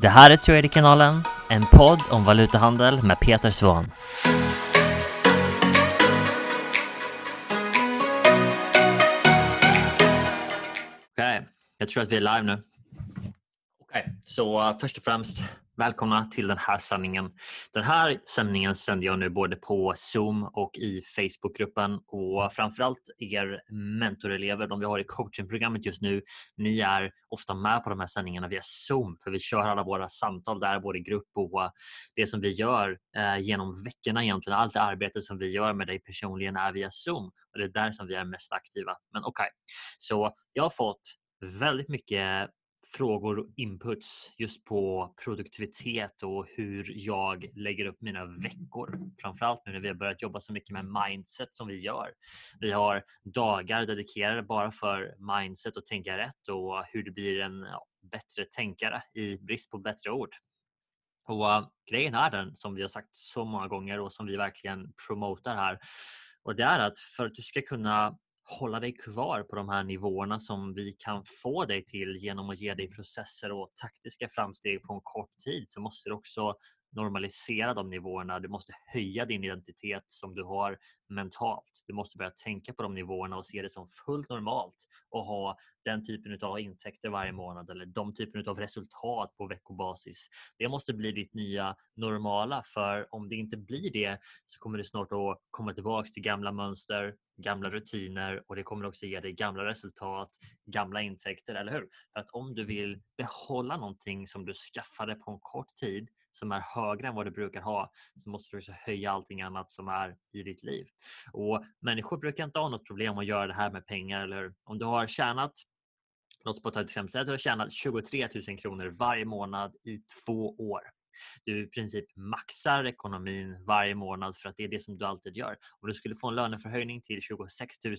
Det här är Traderkanalen, en podd om valutahandel med Peter Svahn. Okej, okay, jag tror att vi är live nu. Okej, okay, så uh, först och främst Välkomna till den här sändningen. Den här sändningen sänder jag nu både på Zoom och i Facebookgruppen och framförallt er mentorelever, de vi har i coachingprogrammet just nu. Ni är ofta med på de här sändningarna via Zoom för vi kör alla våra samtal där både i grupp och det som vi gör eh, genom veckorna egentligen. Allt det arbete som vi gör med dig personligen är via Zoom och det är där som vi är mest aktiva. Men okej, okay. så jag har fått väldigt mycket frågor och inputs just på produktivitet och hur jag lägger upp mina veckor. Framförallt nu när vi har börjat jobba så mycket med mindset som vi gör. Vi har dagar dedikerade bara för mindset och tänka rätt och hur du blir en ja, bättre tänkare i brist på bättre ord. Och äh, grejen är den som vi har sagt så många gånger och som vi verkligen promotar här och det är att för att du ska kunna hålla dig kvar på de här nivåerna som vi kan få dig till genom att ge dig processer och taktiska framsteg på en kort tid så måste du också normalisera de nivåerna. Du måste höja din identitet som du har mentalt. Du måste börja tänka på de nivåerna och se det som fullt normalt och ha den typen av intäkter varje månad eller de typen av resultat på veckobasis. Det måste bli ditt nya normala för om det inte blir det så kommer du snart att komma tillbaks till gamla mönster, gamla rutiner och det kommer också ge dig gamla resultat, gamla intäkter, eller hur? För att om du vill behålla någonting som du skaffade på en kort tid som är högre än vad du brukar ha så måste du också höja allting annat som är i ditt liv. Och Människor brukar inte ha något problem att göra det här med pengar. Eller om du har tjänat Låt oss ta ett exempel. Säg att du har tjänat 23 000 kronor varje månad i två år du i princip maxar ekonomin varje månad för att det är det som du alltid gör. Om du skulle få en löneförhöjning till 26 000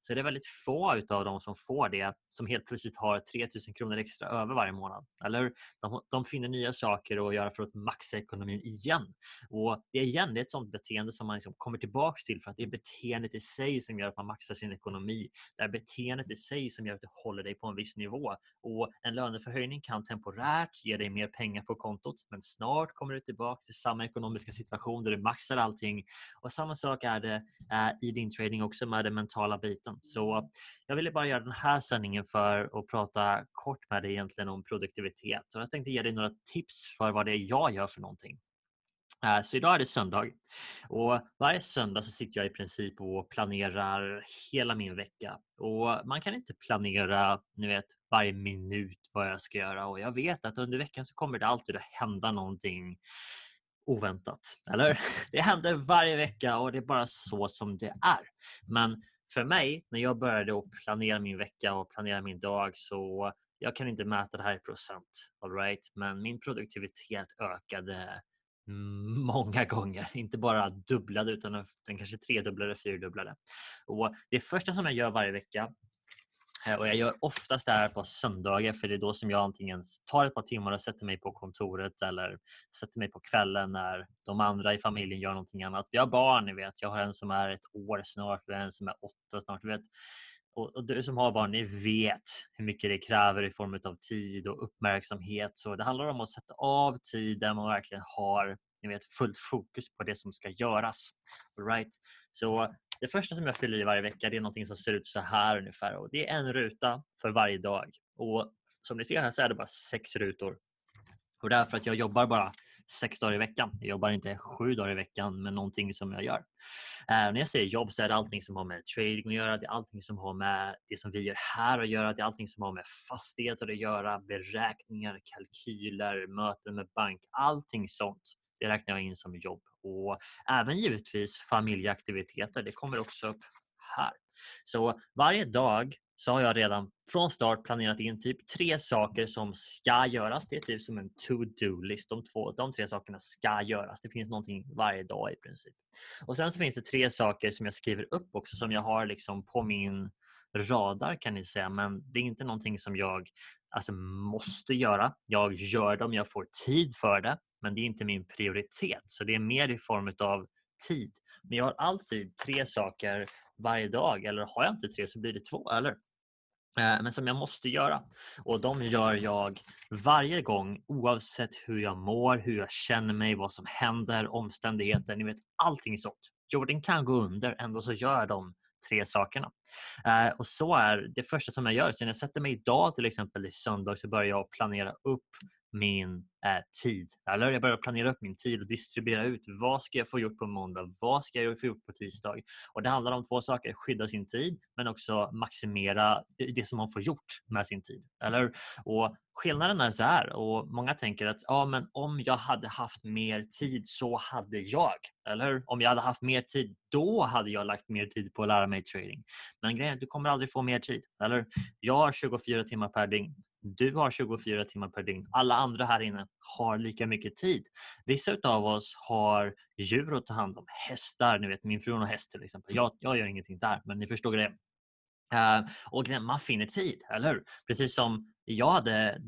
så är det väldigt få utav dem som får det som helt plötsligt har 3 000 kronor extra över varje månad. Eller de, de finner nya saker att göra för att maxa ekonomin igen. Och det är igen det är ett sånt beteende som man liksom kommer tillbaks till för att det är beteendet i sig som gör att man maxar sin ekonomi. Det är beteendet i sig som gör att du håller dig på en viss nivå. Och en löneförhöjning kan temporärt ge dig mer pengar på kontot men snart kommer du tillbaka till samma ekonomiska situation där du maxar allting. Och samma sak är det eh, i din trading också med den mentala biten. Så jag ville bara göra den här sändningen för att prata kort med dig egentligen om produktivitet. Och jag tänkte ge dig några tips för vad det är jag gör för någonting. Eh, så idag är det söndag och varje söndag så sitter jag i princip och planerar hela min vecka. Och man kan inte planera ni vet, varje minut vad jag ska göra och jag vet att under veckan så kommer det alltid att hända någonting oväntat. Eller? Det händer varje vecka och det är bara så som det är. Men för mig, när jag började att planera min vecka och planera min dag så jag kan inte mäta det här i procent, all right? men min produktivitet ökade många gånger. Inte bara dubblade utan den kanske tredubblade, fyrdubblade. Och det första som jag gör varje vecka Eh, och jag gör oftast det här på söndagar för det är då som jag antingen tar ett par timmar och sätter mig på kontoret eller sätter mig på kvällen när de andra i familjen gör någonting annat. Vi har barn, ni vet. Jag har en som är ett år snart, vi har en som är åtta snart. vet. Och, och du som har barn, ni vet hur mycket det kräver i form av tid och uppmärksamhet. Så det handlar om att sätta av tid där man verkligen har ni vet, fullt fokus på det som ska göras. Right? Så det första som jag fyller i varje vecka det är någonting som ser ut så här ungefär. Och det är en ruta för varje dag. Och som ni ser här så är det bara sex rutor. Och det är för att jag jobbar bara sex dagar i veckan. Jag jobbar inte sju dagar i veckan med någonting som jag gör. Eh, när jag säger jobb så är det allting som har med trading att göra. Det är allting som har med det som vi gör här att göra. Det är allting som har med fastigheter att göra, beräkningar, kalkyler, möten med bank, allting sånt. Det räknar jag in som jobb och även givetvis familjeaktiviteter. Det kommer också upp här. Så varje dag så har jag redan från start planerat in typ tre saker som ska göras. Det är typ som en to-do-list. De, de tre sakerna ska göras. Det finns någonting varje dag i princip. Och Sen så finns det tre saker som jag skriver upp också som jag har liksom på min radar kan ni säga. Men det är inte någonting som jag alltså, måste göra. Jag gör det om jag får tid för det. Men det är inte min prioritet. Så det är mer i form av tid. Men jag har alltid tre saker varje dag. Eller har jag inte tre så blir det två. Eller? Eh, men som jag måste göra. Och de gör jag varje gång oavsett hur jag mår, hur jag känner mig, vad som händer, omständigheter, ni vet allting sånt. Jorden kan gå under, ändå så gör de tre sakerna. Eh, och så är det första som jag gör. Så när jag sätter mig idag till exempel i söndag så börjar jag planera upp min eh, tid. Eller jag börjar planera upp min tid och distribuera ut. Vad ska jag få gjort på måndag? Vad ska jag få gjort på tisdag? Och Det handlar om två saker. Skydda sin tid men också maximera eh, det som man får gjort med sin tid. Eller? Och Skillnaden är så här och många tänker att ja, men om jag hade haft mer tid så hade jag. Eller om jag hade haft mer tid då hade jag lagt mer tid på att lära mig trading. Men grejen är att du kommer aldrig få mer tid. Eller? Jag har 24 timmar per dygn. Du har 24 timmar per dygn. Alla andra här inne har lika mycket tid. Vissa av oss har djur att ta hand om. Hästar, ni vet min fru har häst till exempel. Jag, jag gör ingenting där, men ni förstår grejen. Uh, och man finner tid, eller hur? Precis som jag hade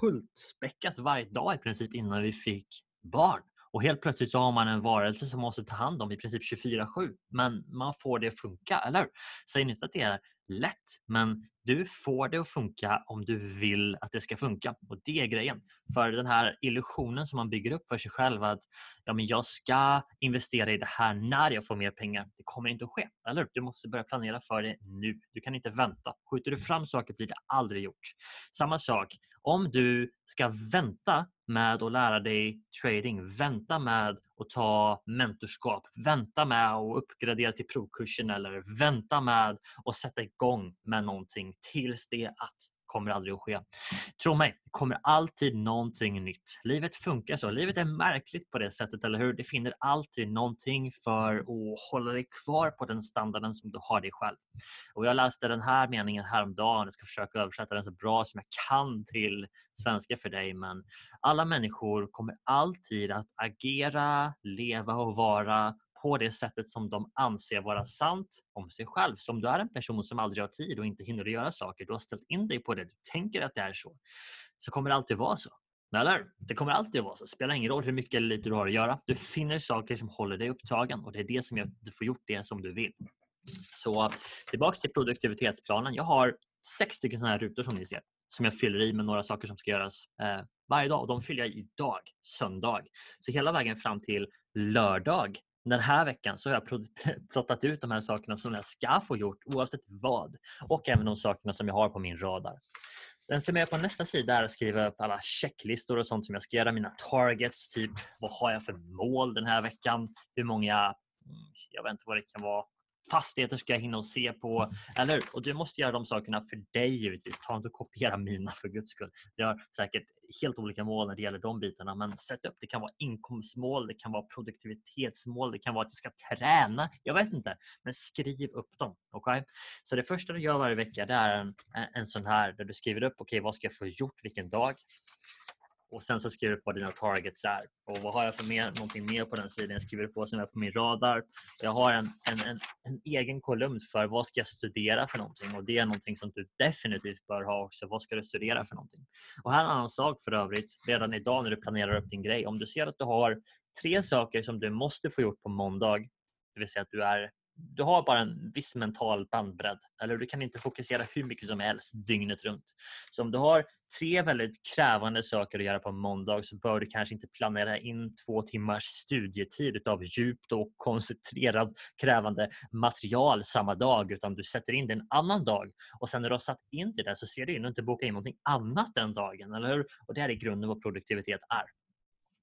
fullt späckat varje dag i princip innan vi fick barn. Och helt plötsligt så har man en varelse som måste ta hand om i princip 24-7. Men man får det att funka, eller hur? Säg inte att det är lätt, men du får det att funka om du vill att det ska funka. Och Det är grejen. För den här illusionen som man bygger upp för sig själv att ja, men jag ska investera i det här när jag får mer pengar. Det kommer inte att ske. Eller Du måste börja planera för det nu. Du kan inte vänta. Skjuter du fram saker blir det aldrig gjort. Samma sak, om du ska vänta med att lära dig trading, vänta med att ta mentorskap, vänta med att uppgradera till provkursen eller vänta med att sätta igång med någonting tills det att kommer aldrig att ske. Tro mig, det kommer alltid någonting nytt. Livet funkar så. Livet är märkligt på det sättet, eller hur? Det finner alltid någonting för att hålla dig kvar på den standarden som du har dig själv. Och jag läste den här meningen häromdagen. Jag ska försöka översätta den så bra som jag kan till svenska för dig. Men alla människor kommer alltid att agera, leva och vara på det sättet som de anser vara sant om sig själv. Så om du är en person som aldrig har tid och inte hinner göra saker, du har ställt in dig på det, du tänker att det är så, så kommer det alltid vara så. Eller? Det kommer alltid vara så. Det spelar ingen roll hur mycket eller lite du har att göra. Du finner saker som håller dig upptagen och det är det som gör att du får gjort det som du vill. Så tillbaks till produktivitetsplanen. Jag har sex stycken sådana här rutor som ni ser som jag fyller i med några saker som ska göras eh, varje dag. Och de fyller jag i idag, söndag. Så hela vägen fram till lördag den här veckan så har jag plottat ut de här sakerna som jag ska få gjort oavsett vad. Och även de sakerna som jag har på min radar. Den som är på nästa sida är att skriva upp alla checklistor och sånt som jag ska göra, mina targets, typ vad har jag för mål den här veckan, hur många, mm, jag vet inte vad det kan vara, fastigheter ska jag hinna och se på. Eller, och du måste göra de sakerna för dig givetvis. Ta inte och kopiera mina för guds skull. Vi har säkert helt olika mål när det gäller de bitarna. Men sätt upp. Det kan vara inkomstmål, det kan vara produktivitetsmål, det kan vara att du ska träna. Jag vet inte. Men skriv upp dem. Okay? Så det första du gör varje vecka det är en, en sån här där du skriver upp okay, vad ska jag få gjort vilken dag och sen så skriver du på dina targets är. Och vad har jag för mer, någonting mer på den sidan? Jag skriver på som är på min radar. Jag har en, en, en, en, egen kolumn för vad ska jag studera för någonting och det är någonting som du definitivt bör ha också. Vad ska du studera för någonting? Och här är en annan sak för övrigt. Redan idag när du planerar upp din grej. Om du ser att du har tre saker som du måste få gjort på måndag, det vill säga att du är du har bara en viss mental bandbredd. Eller du kan inte fokusera hur mycket som helst dygnet runt. Så om du har tre väldigt krävande saker att göra på måndag så bör du kanske inte planera in två timmars studietid av djupt och koncentrerat krävande material samma dag utan du sätter in det en annan dag och sen när du har satt in det där så ser du in och inte boka in någonting annat den dagen. Eller hur? Och det här är grunden vad produktivitet är.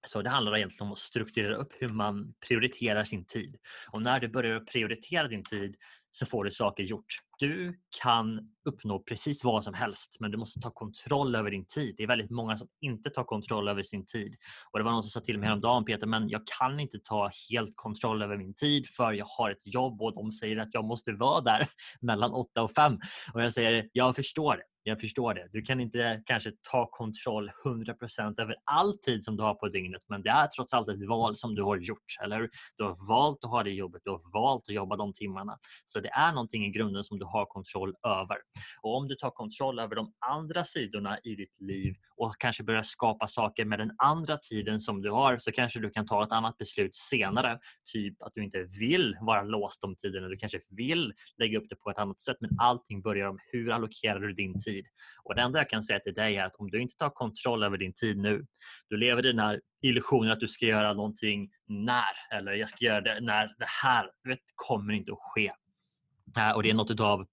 Så det handlar egentligen om att strukturera upp hur man prioriterar sin tid. Och när du börjar prioritera din tid så får du saker gjort. Du kan uppnå precis vad som helst men du måste ta kontroll över din tid. Det är väldigt många som inte tar kontroll över sin tid. Och Det var någon som sa till mig häromdagen Peter, men jag kan inte ta helt kontroll över min tid för jag har ett jobb och de säger att jag måste vara där mellan 8 och 5. Och jag säger, jag förstår det jag förstår det. Du kan inte kanske ta kontroll 100% över all tid som du har på dygnet men det är trots allt ett val som du har gjort. Eller Du har valt att ha det jobbet, du har valt att jobba de timmarna. Så det är någonting i grunden som du har kontroll över. Och om du tar kontroll över de andra sidorna i ditt liv och kanske börjar skapa saker med den andra tiden som du har så kanske du kan ta ett annat beslut senare. Typ att du inte vill vara låst de tiderna. Du kanske vill lägga upp det på ett annat sätt men allting börjar om hur allokerar du din tid tid. Och Det enda jag kan säga till dig är att om du inte tar kontroll över din tid nu, du lever i den här illusionen att du ska göra någonting när, eller jag ska göra det när det här vet, kommer inte att ske. Eh, och det är något utav,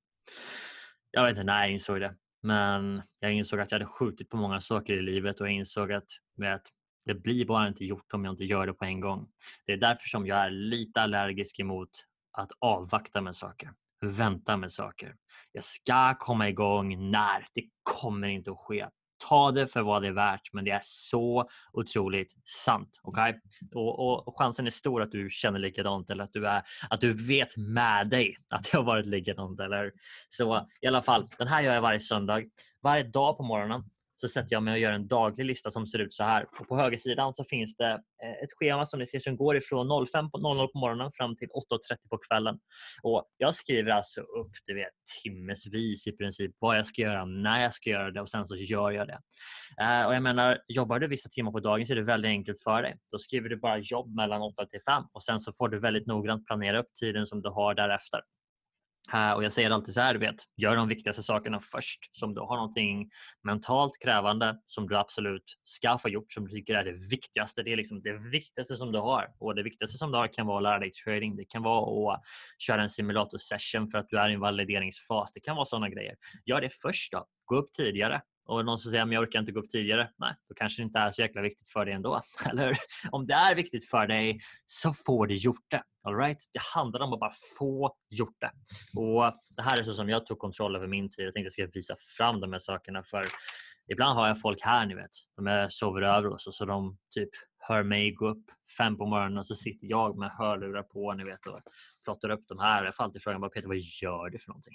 jag vet inte när jag insåg det, men jag insåg att jag hade skjutit på många saker i livet och jag insåg att vet, det blir bara inte gjort om jag inte gör det på en gång. Det är därför som jag är lite allergisk emot att avvakta med saker vänta med saker. Jag ska komma igång när. Det kommer inte att ske. Ta det för vad det är värt, men det är så otroligt sant. Okay? Och, och, chansen är stor att du känner likadant eller att du, är, att du vet med dig att det har varit likadant. Eller? Så i alla fall, den här gör jag varje söndag. Varje dag på morgonen så sätter jag mig och gör en daglig lista som ser ut så här. Och på högersidan så finns det eh, ett schema som ni ser som går ifrån 05.00 på morgonen fram till 8.30 på kvällen. Och jag skriver alltså upp du vet, timmesvis i princip vad jag ska göra, när jag ska göra det och sen så gör jag det. Eh, och jag menar, jobbar du vissa timmar på dagen så är det väldigt enkelt för dig. Då skriver du bara jobb mellan 8 till 5 och sen så får du väldigt noggrant planera upp tiden som du har därefter. Eh, och jag säger alltid så här, du vet, gör de viktigaste sakerna först. Som du har någonting mentalt krävande som du absolut ska få gjort, som du tycker är det viktigaste. Det är liksom det viktigaste som du har. Och det viktigaste som du har kan vara att lära dig trading. Det kan vara att köra en simulator session för att du är i en valideringsfas. Det kan vara sådana grejer. Gör det först då. Gå upp tidigare och någon som säger att jag orkar inte gå upp tidigare. Nej, då kanske det inte är så jäkla viktigt för dig ändå. Eller Om det är viktigt för dig så får du gjort det. All right? Det handlar om att bara få gjort det. Och Det här är så som jag tog kontroll över min tid. Jag tänkte att jag ska visa fram de här sakerna. För Ibland har jag folk här, ni vet. De sover över oss och så de typ hör mig gå upp fem på morgonen och så sitter jag med hörlurar på ni vet, och plottar upp de här. Jag får alltid frågan Peter, vad gör du för någonting?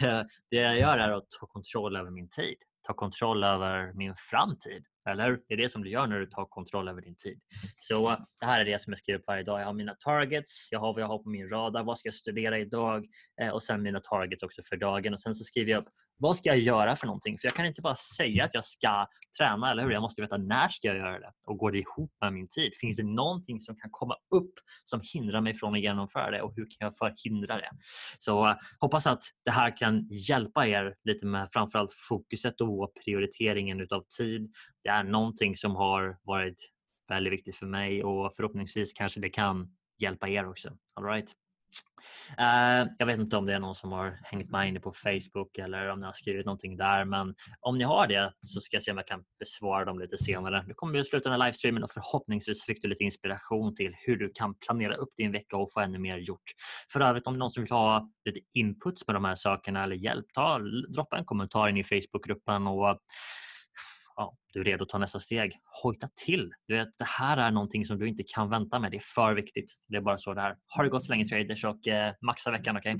det jag gör är att ta kontroll över min tid, ta kontroll över min framtid. Eller Det är det som du gör när du tar kontroll över din tid. Så det här är det som jag skriver upp varje dag. Jag har mina targets, jag har vad jag har på min radar, vad ska jag studera idag eh, och sen mina targets också för dagen. Och Sen så skriver jag upp vad ska jag göra för någonting? För jag kan inte bara säga att jag ska träna, eller hur? Jag måste veta när ska jag göra det och går det ihop med min tid? Finns det någonting som kan komma upp som hindrar mig från att genomföra det och hur kan jag förhindra det? Så eh, hoppas att det här kan hjälpa er lite med framförallt fokuset och prioriteringen utav tid. Det är någonting som har varit väldigt viktigt för mig och förhoppningsvis kanske det kan hjälpa er också. All right? Uh, jag vet inte om det är någon som har hängt med inne på Facebook eller om ni har skrivit någonting där men om ni har det så ska jag se om jag kan besvara dem lite senare. Nu kommer vi att sluta den här livestreamen och förhoppningsvis fick du lite inspiration till hur du kan planera upp din vecka och få ännu mer gjort. För övrigt om det är någon som vill ha lite inputs med de här sakerna eller hjälp, ta, droppa en kommentar in i Facebookgruppen och ja, du är redo att ta nästa steg. Hojta till. Du vet, det här är någonting som du inte kan vänta med. Det är för viktigt. Det är bara så det är. Ha det gott så länge traders och eh, maxa veckan. Okay?